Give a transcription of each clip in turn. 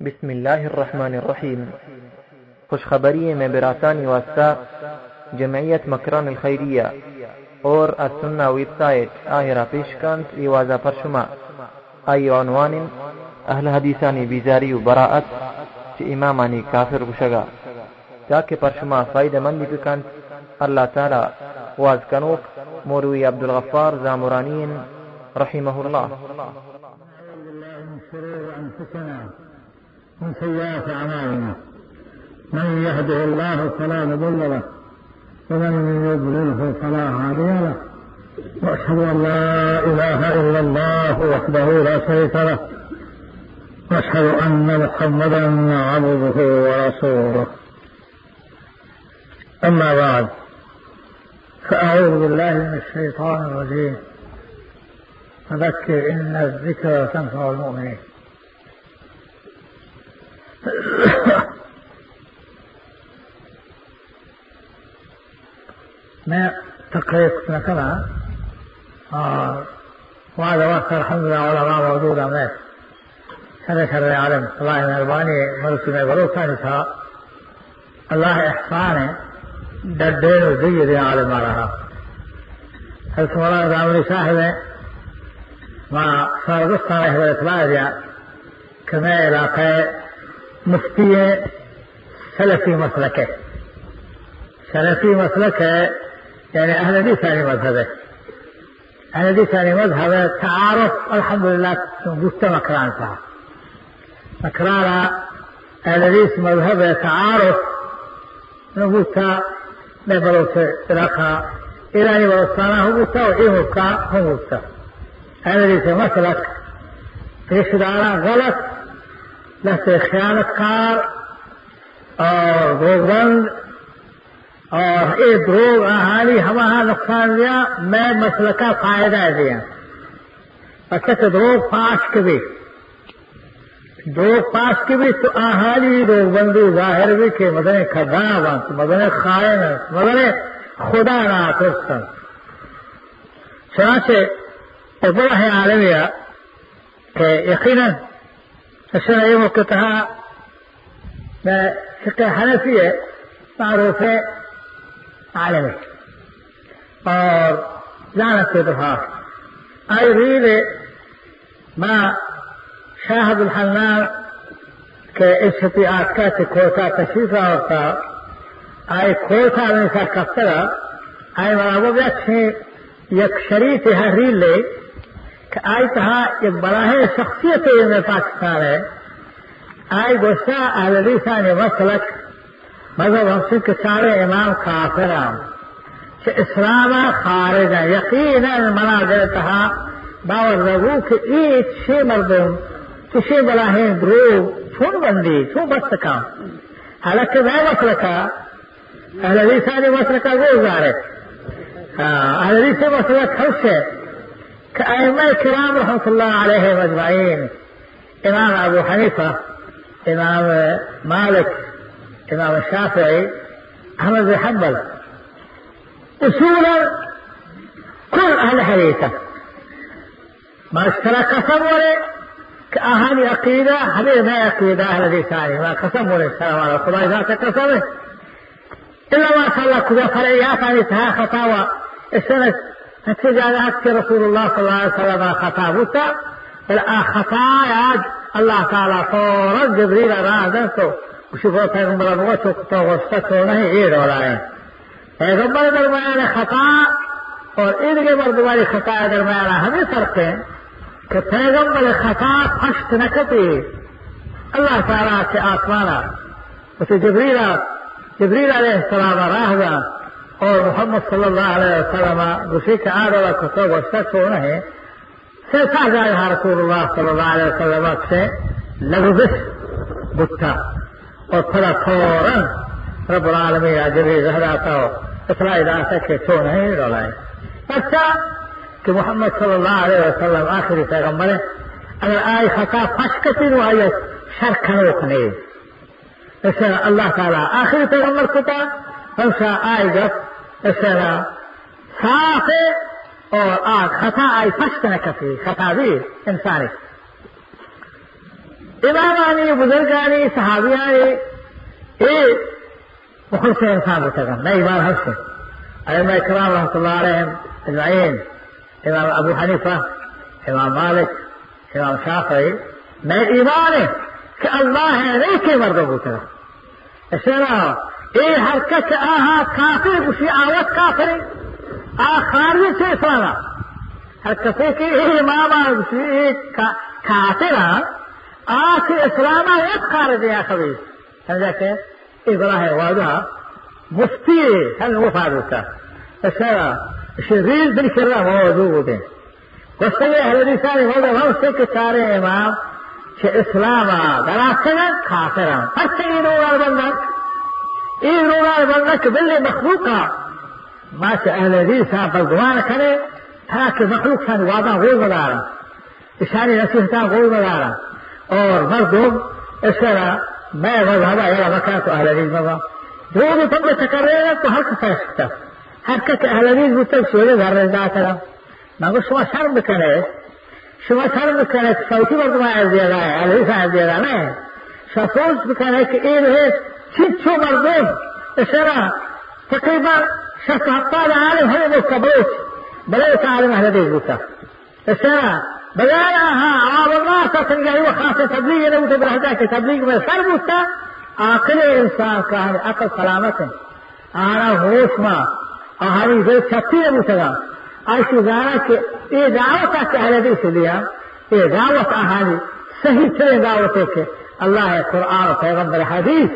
بسم الله الرحمن الرحيم خبری میں براسانی واسطہ جمعیت مکران الخیریه اور السنة ویب سایت آهرا ایوازا پر شما ای عنوان أهل حدیثانی بیزاری و براعت چه امامانی کافر بشگا تاکه پر شما فایده مندی الله تعالی واز کنوک موروی عبدالغفار زامرانین رحمه الله من سيئات أعمالنا. من يهده الله فلا مضل له ومن يضلله فلا هادي له. وأشهد أن لا إله إلا الله وحده لا شريك له. وأشهد أن محمدا عبده ورسوله. أما بعد فأعوذ بالله من الشيطان الرجيم. فذكر إن الذكر تنفع المؤمنين. मैं تقرير قسنا كما؟ آه. وهذا وقت الحمد لله علماء موجودة من فذكر العالم. الله الألباني مرسل البروك كان الله إحسانه دردين وزيد عالم مرها هل سمران دامني شاهدة ما صار قصة رحلة الإطلاع كما إلاقي مفتي سلفي مسلكة. سلفي مسلكة يعني أهل ثاني مذهبة. أهل ثاني مذهبة تعارف الحمد لله قلت مكران فيها مكران أهل دي مذهبة تعارف نقولت نبلوت إلاقا إلاني ورسانا هم قلت وإيه مبكا هم قلت أهل دي مسلك غلط جیسے خیانت کار اور گوبند اور اے دروگ آہاری ہمارا نقصان دیا، میں مسئلہ کا فائدہ دیا۔ اچھا تو دروگ پاس کے بھی دروگ پاس کے بھی تو آہاری روگبندی ظاہر بھی کہ مدنے خدا بانت مدنے خائن مدنے خدا نہ آکرستن چنانچہ بڑا ہے عالمیہ کہ یقیناً تھا، میں فقه حنفیہ معروف عالم اور لعنت کے دفاع۔ ارید ماں شاہد الحنان کے استطاعت کا سے کھوتا تشریف رہا ہوتا آئے کھوتا میں سا کفترا آئے مرابو بھی اچھے یک شریف ہریل لے۔ کہ آج کہا ایک بڑا ہے شخصیت میں پاکستان ہے۔ آج گوشتا اہل نے مسلک مذہب ہم کے سارے امام کافر کہ اسلام خارج ہے یقینا منا دیتا باور رگو کہ ایک چھ مردم کسی بلا ہے درو چھوڑ بندی چھو بس کا۔ حالانکہ میں مسلکا ہاں۔ اہل عیسا نے مسلکا وہ گزارے اہل مسلک خرچ ہے۔ ہاں، كأئمة الكرام رحمة الله عليهم أجمعين. إمام أبو حنيفة إمام مالك إمام الشافعي أحمد بن حنبل. أصولا كل أهل حديثة. ما قسم ولا كأهل عقيدة حديث ما عقيدة أهل ذي ثاني. ما قسم ولا السلام على خداي ذات قسمه إلا ما الله كذا فرعيات عن خطاوى السنة اتجاهات رسول الله صلى الله عليه وسلم خطابته الخطايا الله تعالى فورا جبريل راه وشوفوا پیغمبر وقت تو وسطو نہیں یہ دولا ہے. پیغمبر درمیان خطا اور ان کے خطا درمیان ہمیں فرق ہے کہ پیغمبر خطا فشت نہ کرتے اللہ تعالیٰ سے اسے جبریل جبریل علیہ السلام راہ اور محمد صلی اللہ علیہ وسلم، دوسری کے آر والا کتب وسط ہونا ہے سیسا جائے رسول اللہ صلی اللہ علیہ وسلم سے لغزش بٹھا اور پھر فوراً رب العالمین جبری زہرا تو اطلاع اداسہ کے چھو نہیں رولائے اچھا کہ محمد صلی اللہ علیہ وسلم آخری پیغمبر ہے، اگر آئی خطا پھنس کتی نو آئی شر کھنوک نہیں اس اللہ تعالیٰ آخری پیغمبر کتا ہمشا آئی گفت السنة اس طرح خاص اور صافي خطا آئی خطأ فشتنا کسی، خطا بھی إنساني امام آنی بزرگ آنی صحابی آنی اے بخور سے انسان ہوتا گا نئی بار حق سے امام اکرام رحمت اللہ علیہ اجمعین، امام ابو حنیفہ، امام مالک، امام شافعی۔ میں ایمان ہے کہ اللہ ہے نہیں کہ مردوں کو گا اس طرح اے حرکت آہا کافر، اسی آوت کافر خارج سے سارا۔ حرکت کے اے ماما اسی کافر آخ اسلام ایک خارج ہے خبر سمجھا کہ ابراہ واضح مفتی ہے وہ فارغ تھا اچھا شریر رہا شرح وضو ہوتے ہیں وسلے حدیثہ نے موضوع ہم سے کہ سارے امام، کہ اسلام آ دراستے کافر ہم ہر سے یہ دو بندہ ایروار ورنک بلی مخلوقا. ما چه اهل ریسا بلدوان کنه تاکه مخلوق سن وادا غول بدارم اشانی نسیحتا غول بدارم اور مردم اسرا ما مذہب اہل مکان تو اہل ریز مذہب جو بھی تم کو چکر رہے گا تو ہر کا کر سکتا ہر کا اہل ریز بھی تم سوئے گھر شما شرم کرے شما شرم کرے سوتی مردم آئے دے رہا ہے اہل نه؟ szafoz wykonać innych cicu mardów, esera, takriba szakapala اشرا hajmu kabut, بلوت عالم أهل بيت بوتا۔ السنة ها عوام الله تصنع أيوة خاصة تبليغ لو تبرح ذاك تبليغ من سر بوتا۔ عقل إنسان كان اقل سلامة أنا ہوش ما اور ہمیں جو چھتی ہے مسلم اور شدارہ کے یہ دعوت آ کے اہل سے لیا یہ صحیح અલ્લાહે કુરાન પૈગંબર હદીસ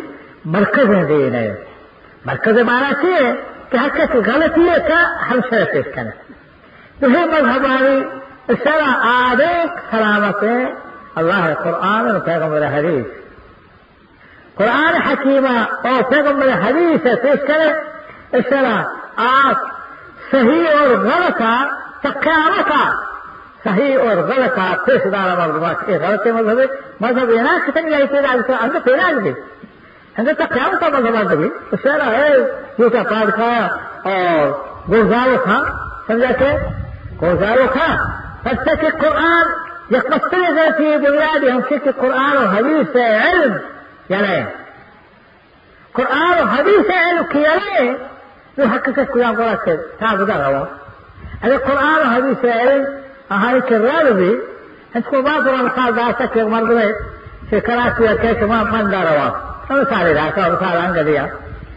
મરકઝ દે મરકઝ મારા છે કે હકત ગલતી કા હમસર પેશ કરે તો હે મذهب આવી સરા આદે સલામત અલ્લાહ કુરાન અને પૈગંબર હદીસ કુરાન હકીમા ઓ પૈગંબર હદીસ પેશ કરે સરા આ સહી ઓર ગલત કા તક્યા सही और गलत का पेशेदार मजहब ये गलत मजहब है मजहब एना खतन आई पेड़ा अंग पेड़ा आगे अंग का ख्याल का मजहब आगे तो सारा है ये का पाद खा और गुजारो खा समझा के गुजारो खा सबसे के कुरान ये कसरे गए थी बुनियाद हमसे के कुरान और हदीस से इल्म यानी कुरान और हदीस से इल्म किया जो हक से कुरान को रखे था गुजारा हुआ अरे कुरान और हदीस से इल्म ہاں کرار دے اس کو بات اور خاص آسا کے مر گئے کہ کراس پہ کے وہاں من دار ہوا۔ اور سارے راکا اور سارا رنگ دیا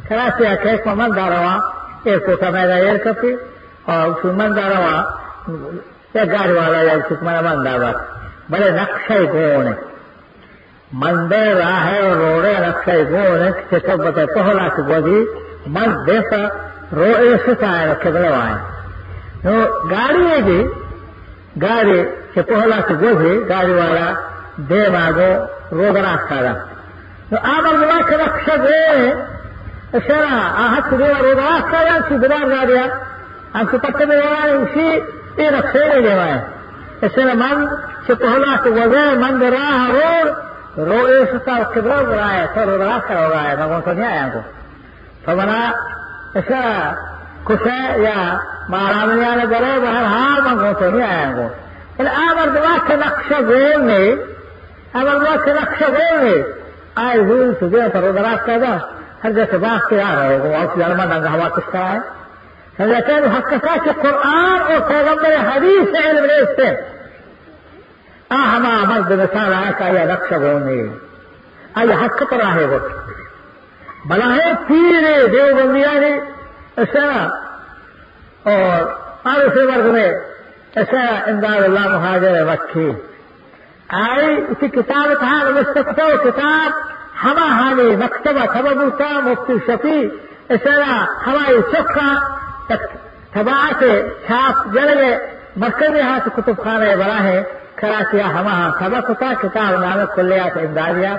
کراس پہ کے من دار ہوا۔ ایک کوٹا میرا ایئر کپی اور اس من دار ہوا۔ یا گاڑی والا یا اس کو من دار ہوا۔ بڑے نقشہ گونے مندے راہ روڑے نقشہ گونے کہ تو بتا من رکھے بڑے وہاں گاڑی ہے جی۔ گاڑی سے پہلا سے گوزے گاڑی والا دے باغ روز راستہ تو آپ اللہ کے رقص گئے شرا آہت سے دیوا روز راستہ یا اسی گزار جا دیا۔ ہم سے پتے میں اسی یہ رقصے میں دیوائے اسے من سے پہلا سے گوزے من راہ رو رو ایسا اس کے رہا ہے سر روز راستہ ہو رہا ہے مگوں تو نہیں آیا۔ کو تو بنا ایسا خوش ہے یا مہاراجا نے کرے بہر ہار منگو تو نہیں آیا گو آبر دواخ لکش گول نے آبر دواخ لکش گول نے۔ آئے ہوئی سجے سرو دراز پیدا ہر جیسے باغ کے آ رہے ہو اور لڑما دنگا ہوا کس کا ہے۔ ہر جیسے حق کا کہ قرآن اور پیغمبر حدیث سے علم ریس سے۔ آ ہما مرد نشان آیا کا یہ لکش گول نے۔ آئی حق پر آئے ہو بلا ہے پیرے دیو بندیا نے۔ اس اور اور ورگ میں ایسا امداد اللہ مہاجر وقتی آئی اسی کتاب تھا مستقط کتاب، ہوا حامی مکتبہ سببو مفتی شفیع اسرا ہوائی چوکھا تباہ سے چھاپ جڑ گئے مرکز یہاں سے کتب خانہ بڑا ہے کیا ہما سبق تھا کتاب نامہ کلیہ سے امدادیا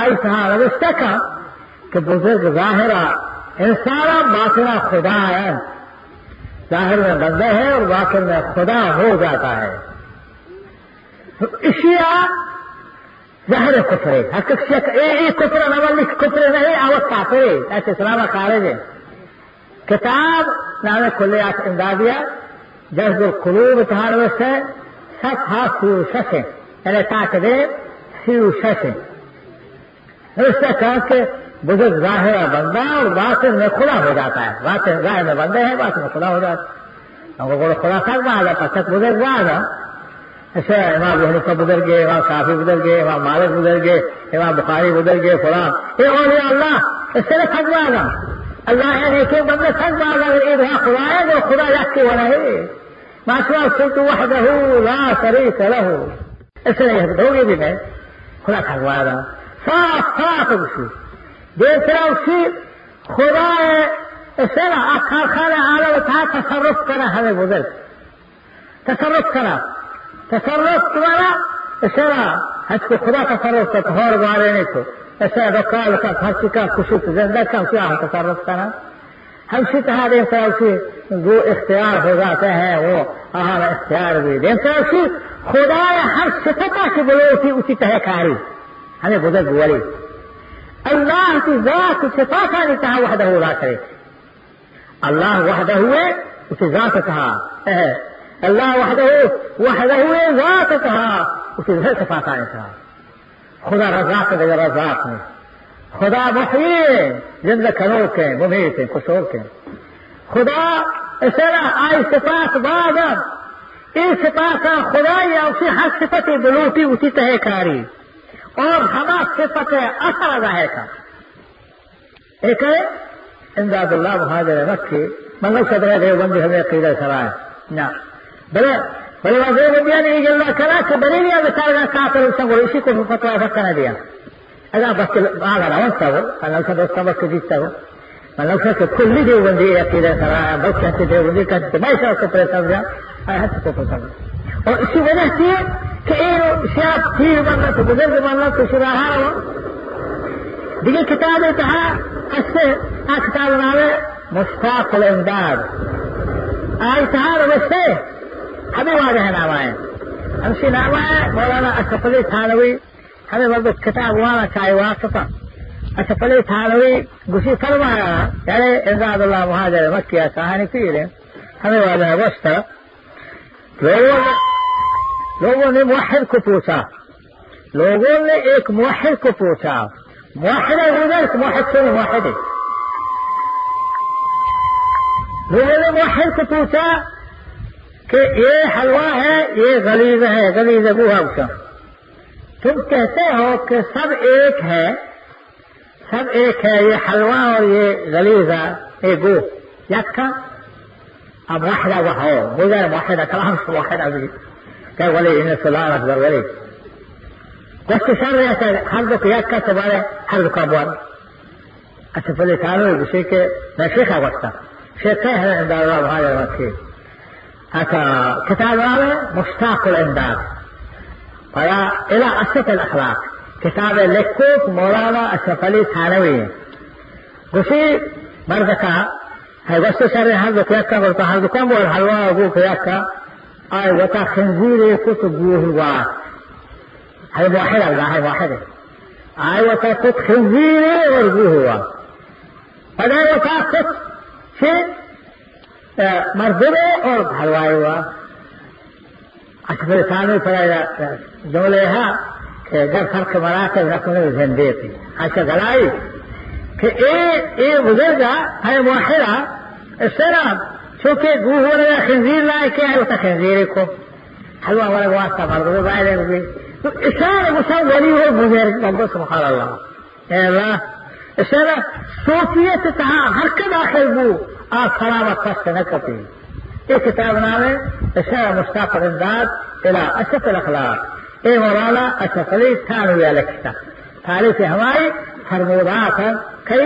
آئی تھا روشتہ کا کہ بزرگ ظاہرہ انسارا باطرہ خدا ہے ظاہر میں بندہ ہے اور واقع میں خدا ہو جاتا ہے۔ تو اسی آپ ظاہر کفرے حقیق نمل اے اے کفر آوت کافرے ایسے سلامہ خارج ہے کتاب نام کھلے آپ اندازیہ جذب القلوب تھاروس سے صفحہ ہاں سیوشس ہے۔ یعنی تاکہ دے سیوشس ہے۔ اس سے کہا کہ بزرگ ظاہر بندہ اور باطن میں کھلا ہو جاتا ہے۔ باطن ظاہر میں بندے ہیں باطن میں کھلا ہو جاتا ہے۔ ہم کو خدا تک وہاں جاتا تک بزرگ وہاں جا ایسے امام ابو حنیفہ گزر گئے امام شافی گزر گئے امام مالک گزر گئے امام بخاری گزر گئے فلاں یہ اولیاء اللہ، اس سے تھک جائے گا اللہ یعنی کہ بندے تھک جائے گا اگر یہ خدا ہے، جو خدا یکی والا ہے ماشاء صرف وحدہ لا شریک له اس لیے دو گے بھی میں خدا تھک جائے گا صاف صاف اسی دیکھ رہا اسی خدا سر کارخانہ عالم تھا تصرف کرا ہمیں بزرگ تصرف کرا تصرف تمہارا سرا حج کو خدا تصرف کا اور گوارے نہیں تو ایسا رکال کا خرچ کا خوشی زندہ کا کیا تصرف کہا دیتا اسی جو اختیار ہو جاتے ہیں وہ ہمارا اختیار بھی دیتا اسی خدا ہر صفتا کے بولے اسی طرح کاری ہمیں بزرگ بولی اللہ کی ذات صفات نے کہا وحدہ لا شریک الله وحده هو وفي ذاتها. أه. الله وحده وحده هو ذاتها وفي ذات صفاتها خدا رزاق دے رزاق خدا کنو کے ممیت قصور کے خدا اسرا آئی صفات بعد این صفات خدا یا اسی ہر صفت بلوٹی اسی تہ کاری اور ہما صفت اثر ظاہر کا ایک امداد اللہ مہاجر رکھے منگل صدر دیوبند حضرت قیدہ سرائے۔ نہ۔ بلے بلے وزیر دیا نہیں کہ اللہ کرا کہ بلے لیا بچار نہ کافر اس کو اسی کو فتوا سکتا نہ دیا۔ اگر بس آگا روان تھا وہ منگل صدر اس کا وقت جیتتا ہو منگل صدر سے کھلی دیوبندی عقیدہ سرائے، بس چاہتے دیوبندی کا تو میں سے اس کو پریشان دیا آیا ہاتھ کو پریشان۔ دیا اور اسی وجہ سے کہ یہ شاپ پیر بننا تو بزرگ بننا تو شراحہ دیگه کتاب کہا اس سے آ کتاب نامه مشتاق الامداد۔ آج کہا ویسے ہمیں واضح نامہ ہے ہم سے نامہ ہے مولانا اشرف علی تھانوی، ہمیں برضه کتاب وانا چاہے واسطہ۔ اشرف علی تھانوی گسی فرمایا یعنی امداد اللہ مہاجر مکیہ کہانی پیر ہمیں واضح وسطہ لوگوں लोगों ने मुहर को पूछा लोगों ने एक मुहर को पूछा मुहर उधर मुहर से मुहर लोगों ने मुहर को पूछा कि ये हलवा है ये गलीज है गलीज गुहा उसका तुम कहते हो कि सब एक है सब एक है ये हलवा और ये गलीजा ये गुह يكا أم واحدة وهو مدر واحدة كلام واحدة أبي قال ولي إن فلان أكبر ولي. واستشار حرب يكا تبارة حرب كابوان. أسفل تعالوا بشيك ما شيخ وقتا شيخ عند الله هذا الوكيل هكا كتاب هذا مشتاق الإمداد فلا إلى أسف الأخلاق. كتاب لكوك مولانا أشرف علي ثانوي وشي بردكا هاي وست شر هذا كيكا قلت هذا كم والحلوى أبو كيكا أي وتا خنزيري كتب جوه هذه واحدة هذه واحدة آي وتاخد خنزيري ورجوه هو هذا شيء مردبه اور حلوائی ہوا اچھا پھر سامنے پڑا جملے ہے کہ اگر فرق مرا کے رکھنے زندے تھی. اچھا گلائی کہ اے اے بزرگ ہے موحرہ اس soke guuhoonadaa khinziir la-ay ka yahay wata khinziiri ku xayawaan wanaga waa sabargado baadeen isharagu san waliyo gudeer dambe subxaan allah eela ishara soofiyata tahaa harkadaaxay buu aa salaamatasana kabi ee kitaabnaame ishara mushtaaq lindaad ilaa ashaf alakhlaaq ee moolaana ashafali taanu yaalla kitaab taariikh hamaay farmuudaatan kay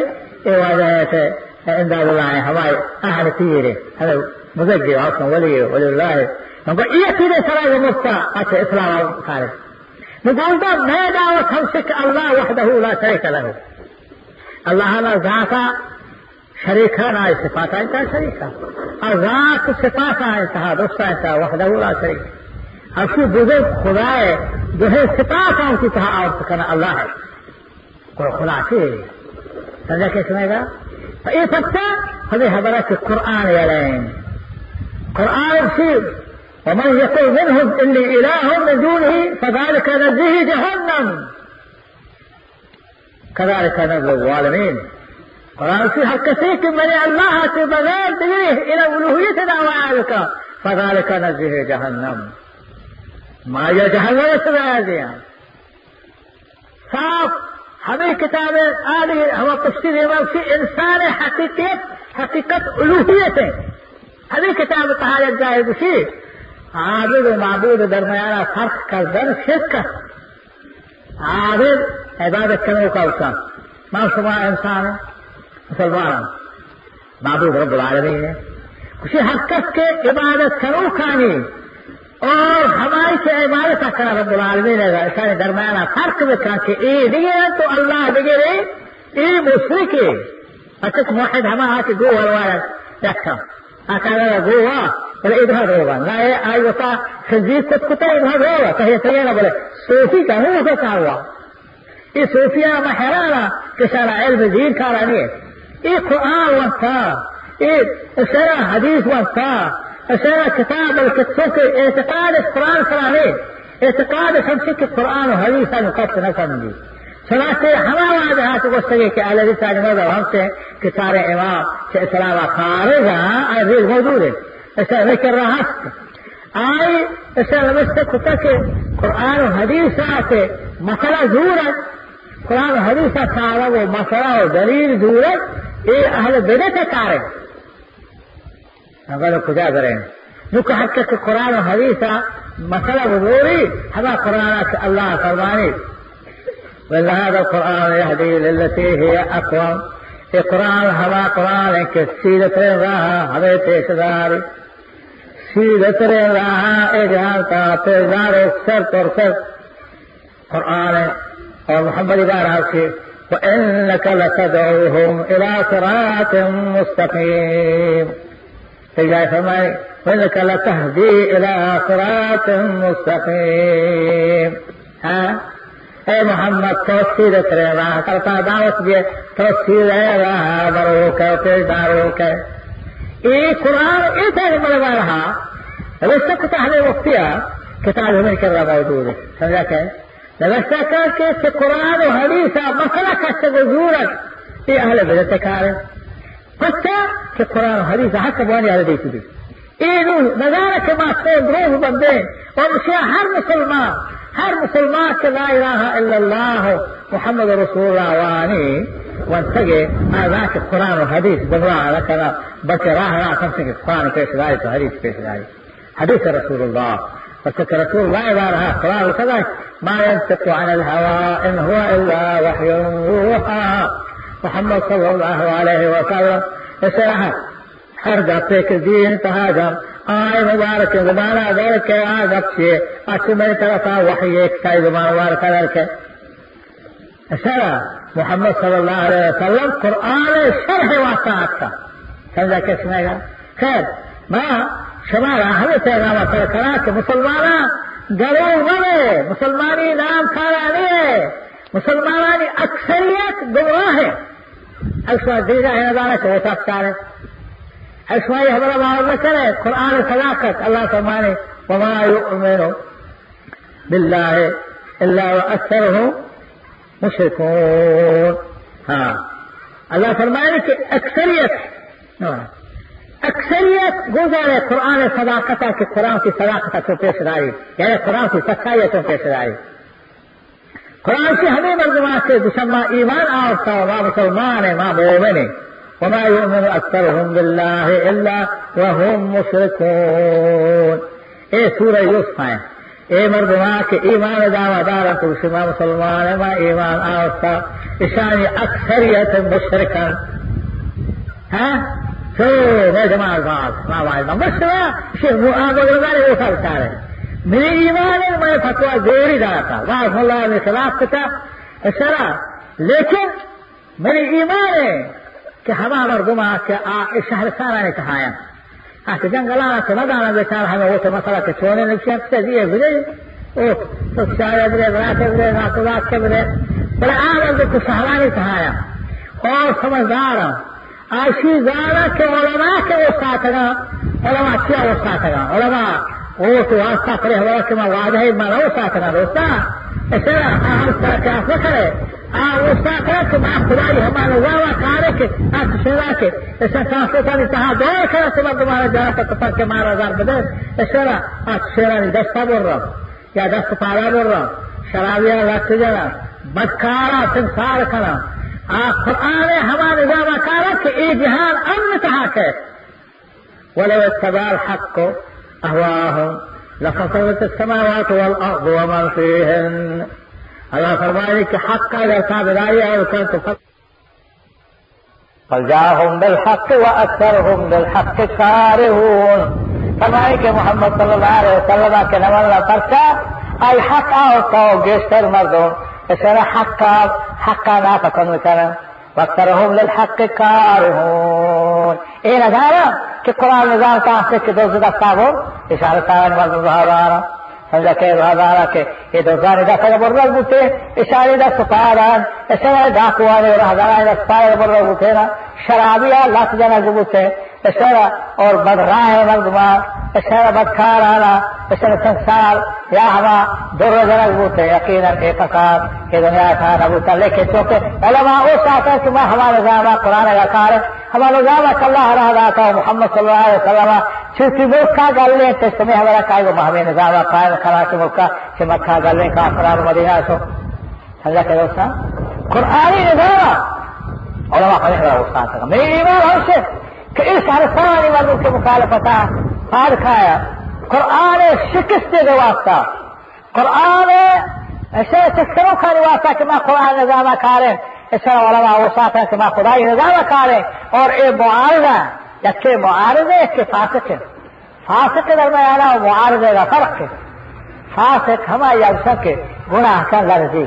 ee waadaayatee امداد اللہ ہمارے اہل تیرے هذا مزجي عصم ولي ولي الله. نقول إيه كده سلام المفتى؟ أتى إسلام خالد نقول ده ما دعوة همسك الله وحده لا شريك له. الله لا ذات شريكا لا صفات أنت شريكا ذات صفات أنت دوست أنت وحده لا شريك. اسی بزرگ خدا ہے جو ہے ان کی کہا اور سکنا اللہ ہے کوئی خدا سے سمجھا یہ سب سے ہمیں حضرت قرآن یا رہے قرآن سے ومن يقول منهم إني إله من دونه فذلك نزيه جهنم. كذلك نزل الظالمين. قرآن في حق كثير من الله بغير دليل إلى ألوهيتنا وعالك فذلك نزيه جهنم. ما هي جهنم سبعة صاف. ہمیں کتاب عالی ہم تفسیر سے انسان حقیقت حقیقت الوحیت ہے۔ ہمیں کتاب تحالت جائے اسی عابد و معبود درمیانہ فرق کا در شرک کر۔ عابد عبادت کرنے کا اسلام معصوما انسان ہے مسلمان، معبود رب العالمین ہے۔ اسی حقیقت کے عبادت کرو کھانی oo xabaayisha ay maalintaa kale rabbulcaalamiineeda isaani darmaana farkibikaanka iidigeedantu allah digiri ii mushriki atik muwaxid hamahaasi guwa lwaalan dadka akaadada guwa wala idhar rooga naye ay wata khanziir kutkuta idhar rooga tahiyatayana bale suufiga huwa kakaawa i suufiyana maxeraana kishana cilmi diinkaaranie i qur'aan wantaa i shara hadiis wantaa اشارہ کتاب القصوں کے اعتقاد قرآن سرانے اعتقاد سمجھے کہ قرآن و حدیث نقص نہ سمجھی چنانچہ ہمارا جہاں تو گوشت یہ کہ علیہ صاحب نظر ہم سے کہ سارے امام سے اسلام خارج ہیں عزیز موجود ہے ایسا نہیں کر رہا آئی ایسا نمستے کتا کہ قرآن و حدیث سے مسئلہ دور ہے۔ قرآن و حدیث سارا وہ مسئلہ و دلیل دور ہے۔ یہ اہل بدے کے کار ہے۔ اگر کجا کریں جو کہ حق کہ قرآن و حدیث مسئلہ وضوری ہما قرآن اللہ فرمانی وإن هذا القرآن يهدي للتي هي أقوم إقرار هوا قرآن كسيدة رها هذا تشدار سيدة رها إجهال تشدار سر پر سر. قرآن محمد بارك وإنك لتدعوهم إلى صراط مستقيم. تجاه فرمائے وإنك لتهدي إلى صراط مستقيم. ها؟ اے محمد توسید کرے کرتا دعوت دے توسید ہے رہا برو کے پیش دارو کے قرآن اس ہے بڑا رہا ویسے کتا ہمیں وقتیا کتاب ہمیں کر رہا موجود ہے سے قرآن و حدیث مسئلہ کشتے کو ضرورت یہ پچھا کہ قرآن و حدیث حق بوانی آلے دیتی دی یہ نظارہ کے ماستے روح اور اسے ہر مسلمان هر مسلمان لا إله إلا الله محمد رسول الله واني. وانتقي ذاك القرآن والحديث. بالله لك بك راه لا تمسك القرآن في شرايط وحديث في شرايط حديث رسول الله. فسك رسول الله عبارها قران وكذا ما ينطق عن الهوى إن هو إلا وحي يوحى. محمد صلى الله عليه وسلم. آئے مبارک زبانہ در کے آزب سے اچھ میں طرف وحی ایک سائی زبان مبارک در کے. سرا محمد صلی اللہ علیہ وسلم قرآن شرح واسطہ آتا. سمجھا کہ سنے گا خیر. میں شما ہمیں پیغام اثر کرا کہ مسلمانا گلو بنے مسلمانی نام ہے مسلمانانی اکثریت گمراہ وہ سب ہے أشوي هذا ما ذكر القرآن صداقة الله سبحانه وما يؤمن بالله إلا وأكثرهم مشركون. ها. الله فرمائے کہ اکثریت اکثریت گزارے قرآن صداقت کہ قرآن کی صداقت کو پیش لائی یعنی قرآن سچائی کو پیش لائی قرآن سے ہمیں مردمان سے دشمہ ایمان آتا ماں مسلمان ہے ماں مومن ہے۔ وما يؤمن أكثرهم بالله إلا وهم مشركون اے سورہ یوسف ہے اے مردما کے ایمان دعوی دارا تو شما مسلمان ما ایمان آوستا اشانی اکثریت مشرکا ها ہاں؟ شو میں جماع باز ما باز مشرا شیخ مؤاب وغیرہ وہ کرتا ہے میرے ایمان ہے میں من मैं फतवा जोर ही रहा था वाह में शराब का शराब लेकिन मेरे ईमान है कि हवा मरदुमा के शहर सारा ने कहाया अस जंगलाना तो मदाना बेचार हमें वो तो मसाला के छोड़ने नहीं सकते दिए गुजरे ओ तो चार अगले रात अगले रात रात के बने बड़ा आनंद को सहारा ने कहाया और समझदार आशी जाना के ओलमा के वो साथ ओलमा क्या वो साथ ओलमा ඕටුව සසරේ හොලවකම වාදහේ මල උසා කරන උසා එතන ආහස්තා කාසකරේ ආවස්තා කරක මාස්තරයි හමාල වාවා කාරක අක්ෂරාක එසසාස්තනි තහ දෝකර සමග මාර ජාතක පක්ක මාර දර්බද එසර අක්ෂරනි දස්සබොර යා දස්ස පාරාබොර شرابیا لکھ جانا بدکارا سنسار کرا آپ قرآن ہمارے جاوا کارک یہ جہان امن کہا ہے ولو اتبار حق کو أهواهم لخسرت السماوات والأرض ومن فيهن. الله فرمائے حقا حق کا أو بدائی اور کر بالحق وأكثرهم بالحق كارهون. فرمائے کہ محمد صلى الله عليه وسلم کے من لا فرسا الحق آو تو گشتر مردون اشارہ حقا؟ حقا نافقا مثلا. وأكثرهم للحق كارهون. يعلمون این ادارا که قرآن نظام تاسته که دوز دستا بود اشاره تاوانی مردم ها بارا سمجھا کہ وہ ہمارا کہ یہ دوزانی دا سر بر رہا بوتے، اشاری دا سپاران اشاری دا قوانے اور ہزاران دا سپارے بر رہا بوتے نا۔ شرابیہ لاکھ جانا جبوتے اشارہ اور بدراہ مردمان اشارہ بدکار آنا بشر سنسار، یا ہوا دو روز درج بوتے یقین کے پکار کہ دنیا تھا کا ربوتا لیکن چونکہ علماء وہ چاہتا ہے کہ میں ہمارے جانا قرآن کا کار ہمارے جامع صلاح رہا جاتا ہوں محمد صلی اللہ علیہ وسلم چھوٹی وہ کا گل لیں تو تمہیں ہمارا کائے وہ ہمیں نظام قائم کرا کے ملک سے مکھا گل لیں کا قرآن مدینہ سو سمجھا کہ دوستا قرآنی نظام علماء پڑھے گا استاد میری ایمان ہو سے کہ اس ہر سارا والوں کے مخالفت پار کھایا۔ قرآن شکست دے واسطہ قرآن ایسے سکھروں کا واسطہ کہ میں قرآن نظام کارے اس علماء وساط ہے کہ میں خدائی نظام کارے اور اے معارضہ جبکہ معارضے اس کے فاسق ہے فاسق در درمیان اور معارضے کا فرق ہے فاسق ہمارے اوسط کے گناہ کا لرزی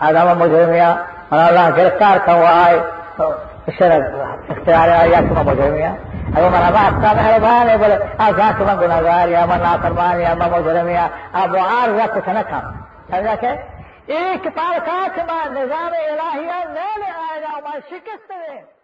ادم مجرمیا اللہ گرفتار کرو آئے شرع اختیار یا شما مجرمیا اگر من اما اصلا مهربان بل از ذات من گناهگار یا من نافرمان یا من مجرمیا اب معارضه کتنکم سمجھا کہ ایک پار کا کہ نظام الہیہ لے لے و من شکست دیم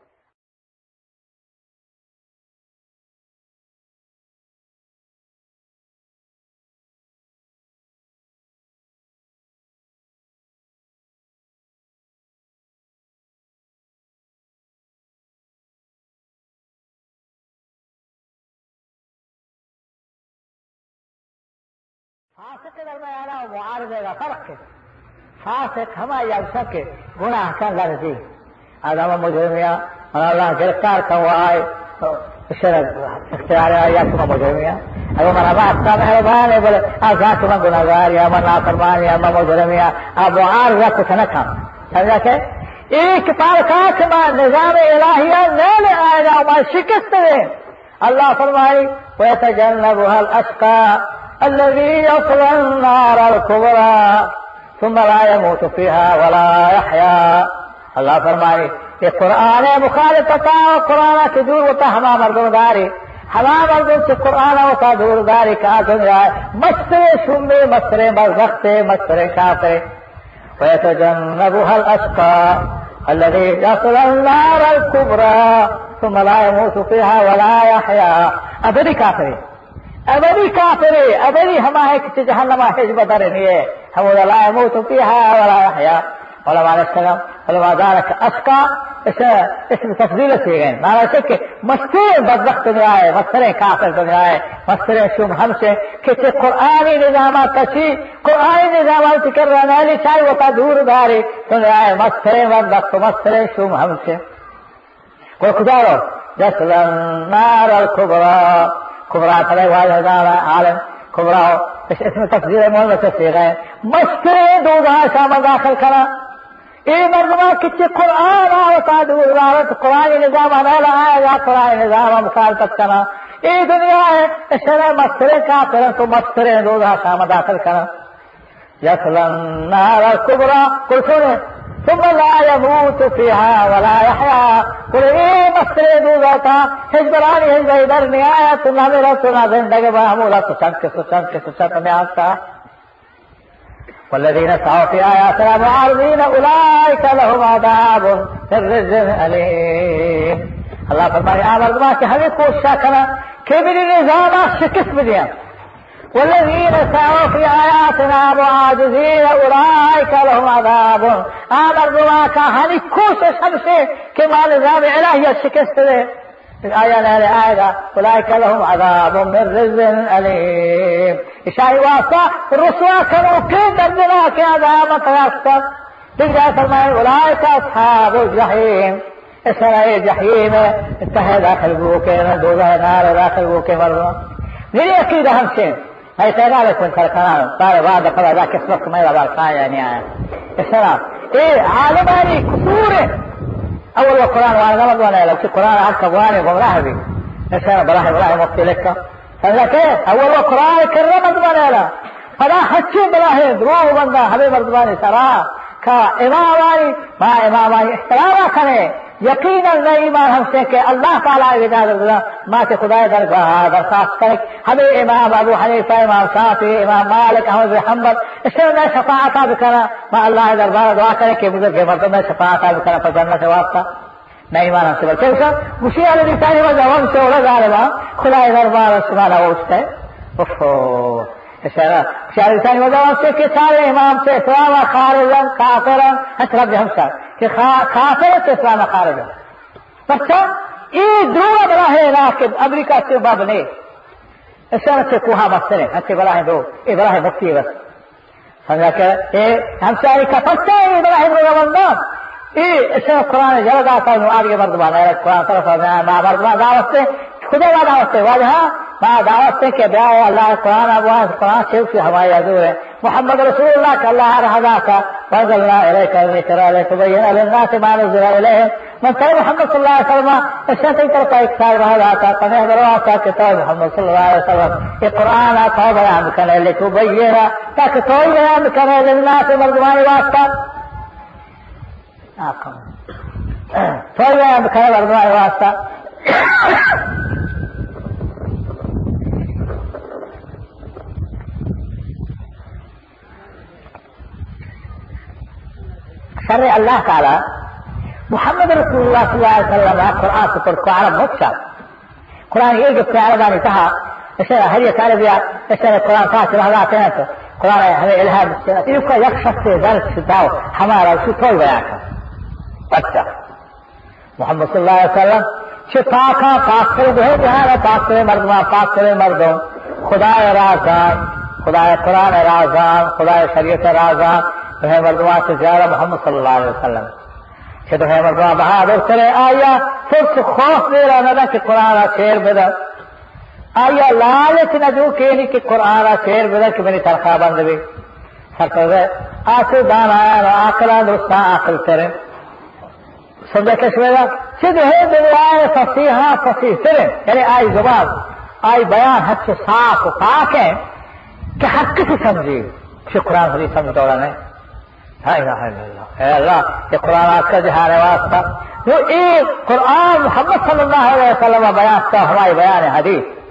फासिक के अगर मैं आ रहा हूँ मुआर देगा फर्क है फासिक हमारे जब सके गुनाह कर लड़ दी अदम मुजरमिया अल्लाह गिरफ्तार का हुआ आए तो शरद इख्तियार या तुम मुजरमिया अब हमारा वास्ता मेहरबान है बोले अब जहाँ तुम गुनाहगार या अमर नाफरमान या अमर मुजरमिया अब मुआर या कुछ न था समझा के एक तारकात मां निजाम इलाहिया नहीं आएगा हमारी शिकस्त में अल्लाह फरमाई वैसे जन्नब हल अस्का الذي يصلى النار الكبرى ثم لا يموت فيها ولا يحيا. اللہ فرمائے کہ قرآن مخالف پتا قرآن سے دور ہوتا ہما مردوں داری ہما مردوں سے قرآن ہوتا دور داری کہا دنیا مسترے شمبے مسترے برزختے مسترے کافرے ويتجنبها الأشقى الذي يصل النار الكبرى ثم لا يموت فيها ولا يحيا. أبدي كافرين. ابدی کافرے ابدی ہمارے کسی جہنما ہے جو بتا رہی ہے۔ ہم ولا يموت فيها ولا يحيى ولا مع السلام ولا مع ذلك اسقى اس اس میں تفضیل سے گئے مارا سے کہ مستور بدبخت میں آئے مستر کافر دنیا آئے مستر شم ہم سے کسی قرآنی نظامات کسی قرآنی نظامات کر رہا ہے چاہے وہ کا دور داری۔ رہا ہے مستر بدبخت مستر شم ہم سے۔ کوئی خدا رو؟ جس النار الكبرى کبرا کھڑے واحد ہزار ہے آل کبرا ہو۔ اس میں تفضیل مول سے سیغ ہے مشکے دو شام داخل کرا۔ اے مرغما کچھ قرآن آو تا دور غارت قرآن نظام انالا آیا یا قرآن نظام امثال تک کرا اے دنیا ہے اشرا مسترے کا پھرن تو مسترے دو شام داخل کرا۔ یسلن نارا کبرا۔ کلسو نے ثم لا يموت فيها ولا يحيا. قل إيه ہجب ادھر نہیں آیا تو نہ میرا سنا زندگی معمولا تو چند کے تو چند کے تو چند میں آتا. والذين سعوا في آياتنا معارضين أولئك لهم عذاب من رجل أليم اللہ فرمائے آمد ما کہ ہمیں کوشش کرنا نظام شکست دیا والذين سعوا في آياتنا معاجزين أولئك لهم عذاب. آمر بما كان كوش شمسه كما نظام إلهي شكست الآية الآية أولئك لهم عذاب من رز أليم. إشاهي واسطة الرسوة كانوا كيف دردنا كذا متيسر تقدر فرمائے أولئك أصحاب الجحيم. إسرائيل الجحيم. انتهى داخل بوكي دوزة نار داخل بوكي مرضى میری عقیدہ ہم سے ایسا نہ لکھن سرکان بار بعد قضا ذاك اسمك ما يبقى القاية يعني. السلام إيه عالماني كسور أول القرآن وأنا غلط وأنا لو في القرآن عنك ابواني وغمراه بي. السلام بلاهي بلاهي مفتي لك. فذاك إيه أول القرآن كرمت وأنا لا فلا حچي بلاهي دروه بندا حبيب رضواني سرا کا امامانی ما امامانی احترام کرے یقینا نہیں ایمان ہم سے کہ اللہ تعالیٰ اجازت ماں سے خدا درگاہ درخواست کرے ہمیں امام ابو حنیفہ، امام شافی امام مالک احمد حمد اس سے میں شفاعت بھی کرا۔ میں اللہ دربار دعا کرے کہ بزرگ کے مردوں میں شفاعت بھی کرا پر جنت واسطہ نہیں ایمان ہم سے بلکہ اس کا مشی علی نسانی وجہ سے اڑا جا خدا دربار سنانا وہ اس ہے شعر ثاني وجواب کے سارے إمام سے إسلام خارجا کافرا اطرف بهمسا کہ کافر سے إسلام خارجا. بچہ یہ دو براہ راکب امریکہ سے باب نے اسلام سے کوہا مسئلے ہنسے براہ دو براہ مفتی بس سمجھا کہ یہ ہمساری کا پچہ یہ براہ دو بندان یہ اسلام قرآن جلد آتا ہے آگے مردمان ہے قرآن طرف مردمان دعوت سے خدا دعوت سے واجہ دعوت سے کہ بیا اللہ سے سے ہماری حضور ہے محمد رسول اللہ کا اللہ رہا کا وأنزلنا إليك الذكر لتبين للناس ما نزل إليهم. من كان محمد صلى الله عليه وسلم صار رہا تھا تمہیں دروا تھا کتاب محمد صلی اللہ علیہ وسلم. یہ قرآن آتا بیان کرنے لتبين. تاکہ تو بیان کرنے للناس مردمان واسطہ تو بیان کرنے مردمان واسطہ شر الله تعالى محمد رسول الله صلى الله عليه وسلم قرآن کو عرب مکشا قرآن یہ جو عرب آنی کہا اسے ہر یہ تعالی دیا اسے قرآن خاص رہا آتے ہیں تو قرآن ہمیں الہام یہ کا یک شخص درس ستاو کر اچھا۔ محمد صلی اللہ علیہ وسلم چه پاکا پاک کرے ہے جہاں مردمان پاک کرے خدا رازان خدا قرآن رازان خدا شریعت رازان تو مردما سے زیادہ محمد صلی اللہ علیہ وسلم۔ کہ تو مردما بہادر چلے آیا پھر سے خوف دے رہا نہ کہ قرآن شیر بدا آیا، لالچ نہ جو کہ نہیں کہ قرآن شیر بدا کہ میری تنخواہ بند بھی سرکر آسو دان آیا نہ آکلا دوستا آکل کرے سمجھا کس ویگا سید ہے دنیا فصیحہ ہاں فصیح سرے۔ یعنی آئی زبان، آئی بیان حد سے صاف و پاک ہے کہ حق سے سمجھے۔ قرآن حدیث سمجھ دوڑا نہیں۔ لا اله الا الله. يا الله القرآن آج جہاں واسطہ۔ وہ ایک قرآن محمد صلی اللہ علیہ وسلم بیان کا ہمارے بیان حدیث۔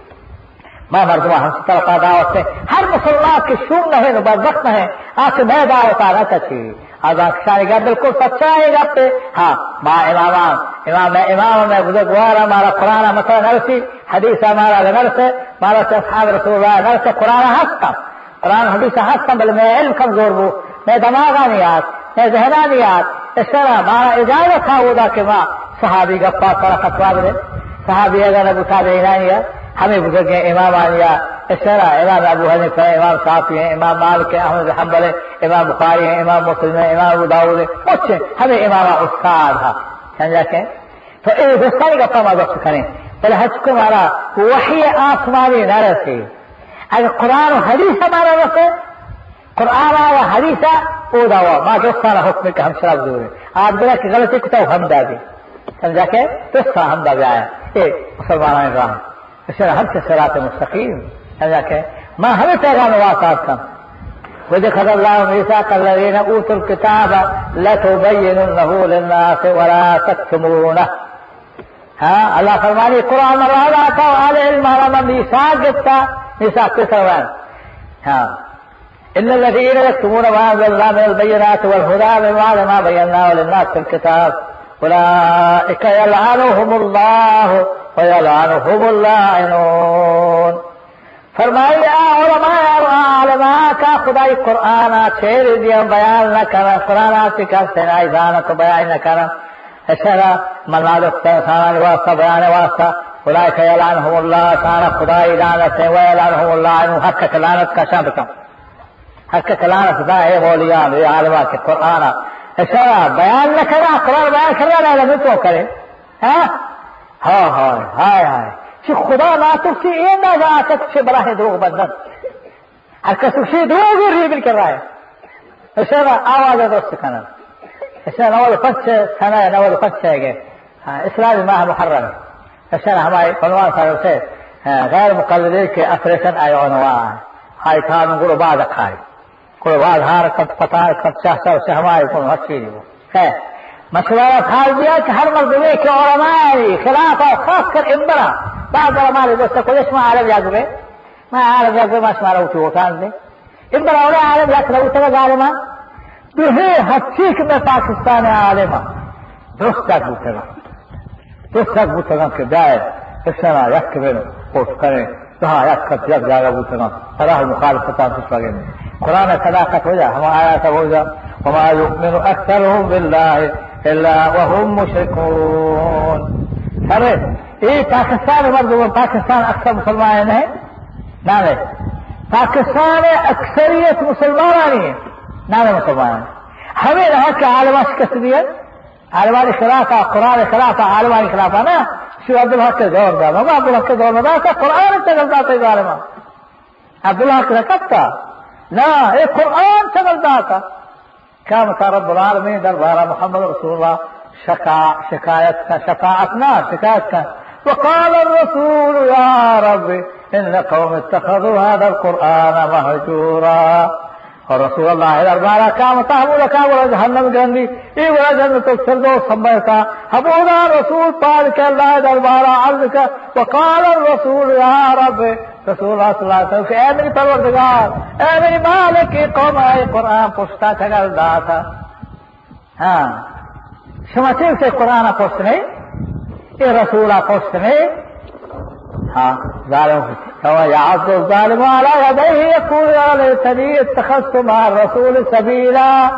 میں مردمہ ہم سے طرف دعوت سے، ہر مسلمان کی شوم نہ ہے بدبخت نہ ہے آج سے میں دعوت آ رہا تھی آزاد شاہ گا بالکل سچا ہے گا پہ ہاں ماں امام امام میں امام میں بزرگوار ہمارا قرآن مسئلہ نرسی حدیث ہمارا نرس ہے، ہمارا سے اصحاب رسول اللہ، نرس ہے، قرآن ہستم قرآن حدیث ہستم بل میں علم کمزور ہوں۔ میں دماغانیات میں ذہنانیات اس طرح مارا اجازت تھا وہ کہ ماں صحابی گپا تھوڑا فتوا دے صحابی اگر ابو صاحب ایرانیہ ہمیں بزرگ امام آنیا اس طرح امام ابو حنیف ہے امام صافی ہیں، امام مالک ہیں، احمد حنبل ہے امام بخاری ہیں، امام مسلم ہیں، امام ابو داؤد ہے کچھ ہمیں امام استاد تھا۔ سمجھا کہ؟ تو یہ دوستانی گپا ماں وقت کریں۔ پہلے حج کو مارا وہی آسمانی نہ رسے اگر قرآن و حدیث ہمارا رسے قرآن و حدیث أو دوا ما دوستانہ حکم کہ ہم شراب دور آج بلا کی غلطی کو تو ہم دادی. سمجھا کہ دوستا ہم دا گیا ہے مسلمان رام اس طرح ہم سے سرات مستقیم. سمجھا کہ ما ہمیں پیغام واسطات کا وذكر الله ميثاق الذين اوتوا الكتاب لتبيننه للناس ولا تكتمونه ها؟ الله فرماني قرآن مرة آتا وآل علم على ميثاق جبتا ميثاق كسروان ها؟ إن الذين يكتمون ما أنزل الله من البينات والهدى من بعد ما بيناه للناس في الكتاب أولئك يلعنهم الله ويلعنهم اللاعنون فرمائی علماء عالماء کا خدای قرآن چھیر دیا بیان نہ کرا قرآن کر سنائی دانا تو بیان نہ کرا اشارہ مناد سانا واسطہ بیان واسطہ. خدای کا یلعنہم اللہ سانا خدای لعنت ہے ویلعنہم اللہ عنہ حق کلانت کا شان بکم. حقیقت لانا صدا اے مولیان اے عالمہ کے قرآن ایسا اچھا، بیان نہ قرآن بیان کرنا نہ علم تو کرے۔ ہاں؟ ہاں ہاں ہائے ہائے چھ خدا ناتف کی اے نہ جا تک چھ ہے دروغ بندن ہر کس سے دروغ ریبل کر رہا ہے۔ اچھا، آواز درست کرنا ایسا اچھا، نوال پنچ کھانا نوال پنچ ہے ہاں، اسلام ماہ محرم۔ ایسا ہمارے پنوان صاحب سے ہاں، غیر مقلدین کے آپریشن آئے، عنوان۔ ہائی کھان گرو بعد کھائی کوئی واضح کب پتا کب چاہتا اسے ہمارے کو ہر چیز ہے۔ مسئلہ کھا دیا کہ ہر مرتبہ کے علماء خلاف اور خاص کر امبرا۔ بعض علماء دوست کو اس میں عرب جاگ میں میں عرب جاگ میں اسمارا اٹھی اٹھان دے؟ امبرا اور عرب جاگ رہا اتنا ظالمہ تجھے حقیق میں پاکستان عالمہ درست تک بوتنا درست تک بوتنا کے ہاں، جائے کشنا یک میں کوٹ کریں۔ کہاں یک کر جگ جائے بوتنا فراہ مخالفتان سے پڑیں कुरान सदाकत हो जा हम आया सब हो जा وما يؤمن أكثرهم بالله إلا وهم مشركون अरे ये पाकिस्तान मर्द पाकिस्तान अक्सर मुसलमान है नाम है पाकिस्तान अक्सरियत मुसलमान नहीं है नाम है मुसलमान हमें रहा कि आलमा शिकस्त आलमा खिलाफा कुरान खिलाफा आलमा खिलाफा ना شو عبد الحق دور ده ما عبد الحق دور ده ده قرآن تقل ذاته ظالما عبد الحق لكتا لا إيه قرآن تقل ذاته. كما رب العالمين دربار محمد رسول الله شكا شكايتك شفاعتنا شكايتك وقال الرسول يا رب إن قوم اتخذوا هذا القرآن مهجورا. اور رسول اللہ دربارہ کام تحمل کا بڑا جہنم گندی ای بڑا جنت سردو سمبرتا ہمونا رسول پار کے اللہ دربارہ عرض کر وقال الرسول، یا رب، رسول اللہ صلی اللہ علیہ وسلم کہ اے میری پروردگار، اے میری مالک کی قوم اے قرآن پشتا چگل دا تھا۔ ہاں شمسیل سے قرآن پشت نہیں، یہ رسول پشت نہیں۔ ظالم. هو يعض الظالم على يديه يقول يا ليتني اتخذت مع الرسول سبيلا.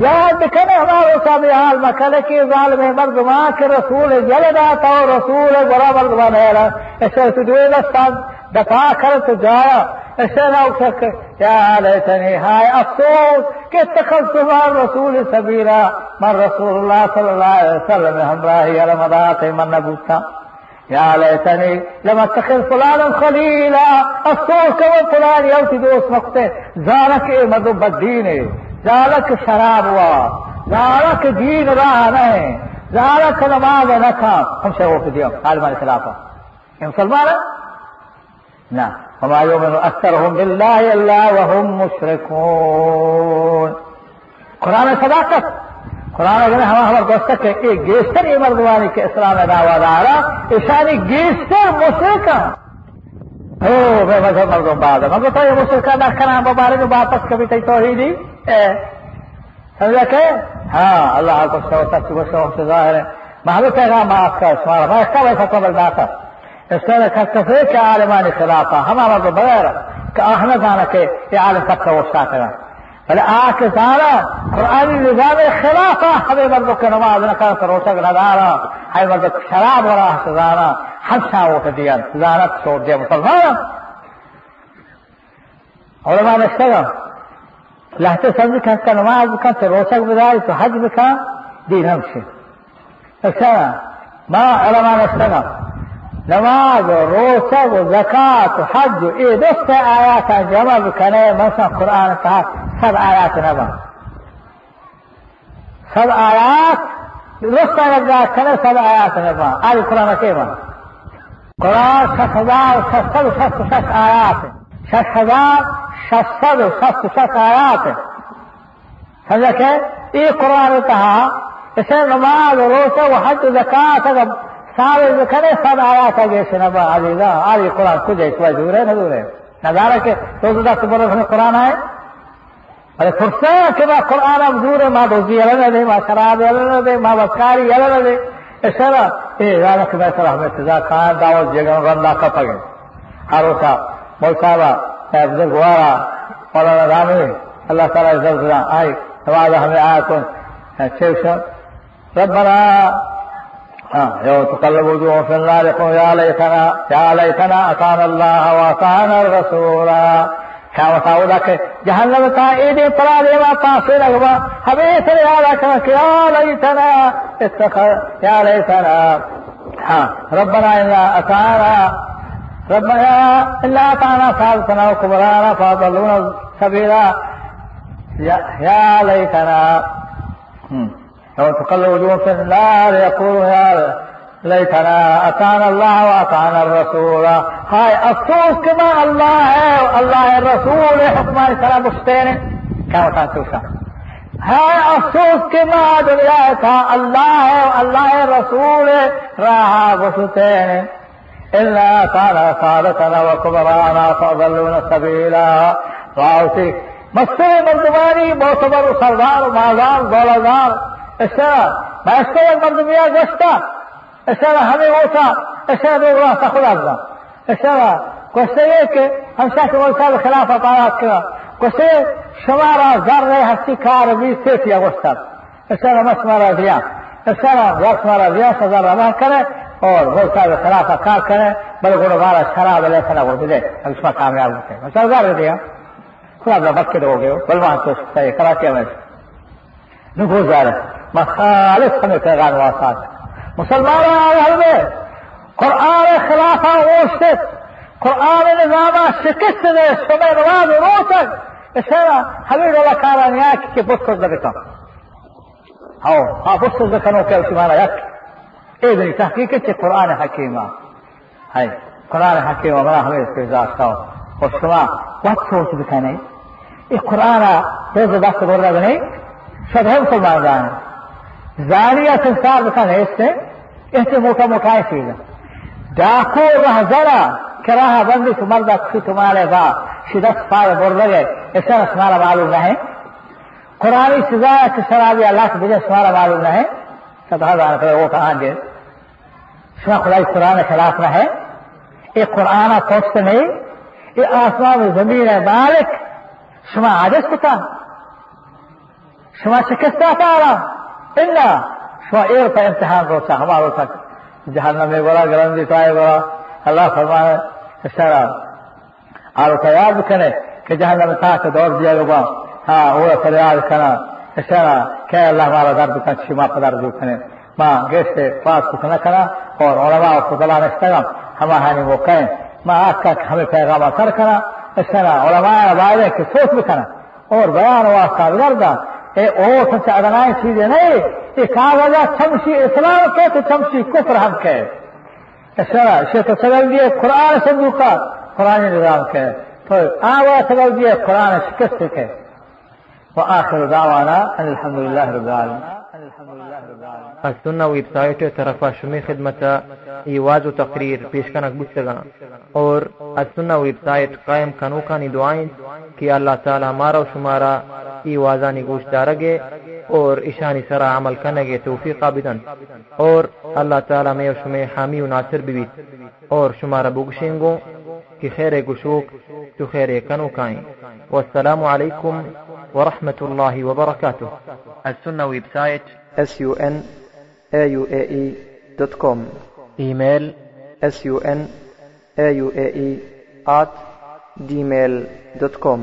یاد بکنه ہمارے سامنے حال مکل کی ظالم مرد ماں کے رسول جلدا تو رسول برا مرد بنیرا ایسے تو دوے دستان دفاع کر تو جایا ایسے نہ اٹھ سکے یا لیتنی ہائے أفسوس. کہ اتخذت مع الرسول سبیلا من رسول اللہ صلی اللہ علیہ وسلم ہمراہی علمدات من نبوتا يا ليتني لم أتخذ فلانا خليلا. كما فلان يوتي دوست مقته ذلك مذوب الدين. ذلك شراب ہوا ذلك دین راہ نہیں ذلك نماز تھا ہم سے وہ دیا عالم الخلاف یہ مسلمان؟ ہے نہ وما يؤمن أكثرهم بالله إلا وهم مشركون. قرآن صداقت قرآن اگر ہم ہمارے دوست کے ایک گیستر یہ مردوانی کے اسلام دعوی دارا اشانی گیستر مشرکہ او بے مذہب مردوں بعد مگر تو یہ مشرکہ نہ کرنا مبارک واپس کبھی تی توحیدی۔ سمجھا کہ؟ ہاں اللہ کو شو تک کو شو سے ظاہر ہے۔ محمد پیغام معاف کا سوال میں اس کا ویسا قبل داتا اس طرح کا کفر کے عالمان خلافہ ہمارا تو بغیر، کہ احنا جانا کہ یہ عالم تک کا وسطہ کرا بل آك تعالى قرآن نظام خلافة. هذا مردك نماز نكا سروشك ندارا هاي مردك شراب وراه سزانا حبشا وفديان سزانت شور دي مسلمان علماء نشتغل. لحظة سمجھ کہ کا نماز بکن تو روشک بداری تو حج بکن دین اکسانا ما علماء نشتغل. نماز و روشک و زکات و حج و ای دست آیات جمع بکنه. مثلا قرآن کہا سب آیات نبا سب آیات درست نگاه کنه سب آیات نبا آلی قرآن که با قرآن شش هزار ششصد و شست و شش آیات شش هزار ششصد و شست و شش آیات سمجھا کہ یہ قرآن کہا اسے نماز و روزہ و حج و زکات اگر سارے ذکرے سب آیات آگے سے نبا عزیزہ آلی قرآن کچھ ہے اس دور ہے نہ دور ہے نظارہ کہ روزہ دست برس میں قرآن ہے ولی پرسه که با قرآن هم زوره ما دوزی یلنه ده ما شراب یلنه ده ما بدکاری یلنه ده اشارا ای رانا که بیتر هم اتزا کان دعوت جگن رنده کپگن هر روسا مول صاحبا بزرگوارا مولانا دامنی اللہ تعالی عزت دادن آئی نواز ہمیں آیا کن چیو شن ربنا يوم تقلب وجوه في النار يقول يا ليتنا يا ليتنا أطعنا الله وأطعنا الرسولا جهنم يا يا ليتنا اتخذ يا ليتنا ها ربنا إلا أتانا ربنا إلا أتانا ثالثنا وكبرانا فأضلونا سبيلا يا, يا ليتنا لو تقلوا وجوه في النار يقولوا يا ليتنا أطعنا الله وأطعنا الرسول. هاي أفسوس كما الله الله الرسول حكمان سلام مستين كما تنسوسا هاي أفسوس كما دنيا تا الله الله الرسول راها بسطين إلا كان سادتنا وكبرانا فأضلونا سبيلا. راوتي مسئلے مردمانی معتبر سردار مالدار دولتدار اس طرح میں اس کو گشتہ اشاره همه اوصاف اشاره به الله خدا بزن. اشاره گفته که همشه که اوصاف خلاف اطاعت کرد گفته شما را نه هستی کار بی یا گوشت اشاره مس مرا ریا اشاره وقت مرا ریا سزا را مه کنه اور اوصاف خلاف کار کنه بل گناهگار شراب علیه سنا و ہم اس میں کامیاب ہوتے اشاره ذره دیا خدا بلا مسجد ہو گئے ہو بل وہاں تو کراچی میں نگو ذرا مخالف ہمیں پیغام واسطہ مسلمان آئے میں۔ قرآن خلافہ اوشت قرآن نظام شکست دے۔ صبح نماز روشن اسیرا حبیب اللہ کارا نیاکی کہ بسکر دبتا ہاو ہاں بسکر دکنو کہ اسی مانا یک اے دنی تحقیق چھ قرآن حکیمہ ہے قرآن حکیمہ منا ہمیں اس کے ازاشتا ہو اور شما وقت سوچ بکنے یہ قرآن روز دست بول رہا نہیں سب ہے زانية سابقا هيستن اهتموا كمكايسين داكو مهزرة کراہ بندی مرد کی تمہارے با، شدت پار بول رہے اس معلوم رہے قرآن سزا شرابی اللہ کے بجے تمہارا معلوم رہے سب ہزار کرے، وہ کہاں دے سنا خدائی قرآن خلاف نہ ہے۔ یہ قرآن پوچھتے نہیں یہ آسمان زمین ہے مالک، شما عادت کتا؟ شما شکستہ پارا الا شعیر پہ امتحان روتا ہمارا تک جہنم میں بڑا گرندی ٹائے بڑا اللہ فرمائے اشارہ اور تیار کرے کہ جہنم میں کہ دور دیا لوگا ہاں وہ فریاد کرنا اشارہ کہ اللہ ہمارا درد کا شما پر درد کرے ما گیس سے پاس کچھ نہ کرا اور علماء کو دلا نشتہ ہمارے وہ کہیں ما آج تک ہمیں پیغام کر کرا اشارہ علماء بارے کے سوچ بھی کرا اور بیان واسطہ گردہ اے أو سچ ادنائی چیزیں نہیں یہ کاغذہ چمشی اسلام کے تو چمشی کفر ہم کے اشارہ تو سگل دیے قرآن صندوقہ قرآن نظام کے تو آوا سگل دیے قرآن شکست کے وآخر دعوانا ان الحمد لله رب العالمين از سنة ویب سایت طرفا شمی خدمت ایواز و تقریر پیشکنک بستگا اور از سنة ویب سایت قائم کنوکانی دعائیں کہ اللہ تعالی ہمارا و شمارا ایوازانی گوش دارگے اور اشانی سرا عمل کنگے توفیق بدن اور اللہ تعالی میں و شمی حامی و ناصر بیویت اور شمارا بگشنگو کہ خیر گشوک تو خیر کنوکائیں والسلام علیکم ورحمة الله وبركاته. السنة ويب سايت sunauae.com إيميل sunauae at gmail.com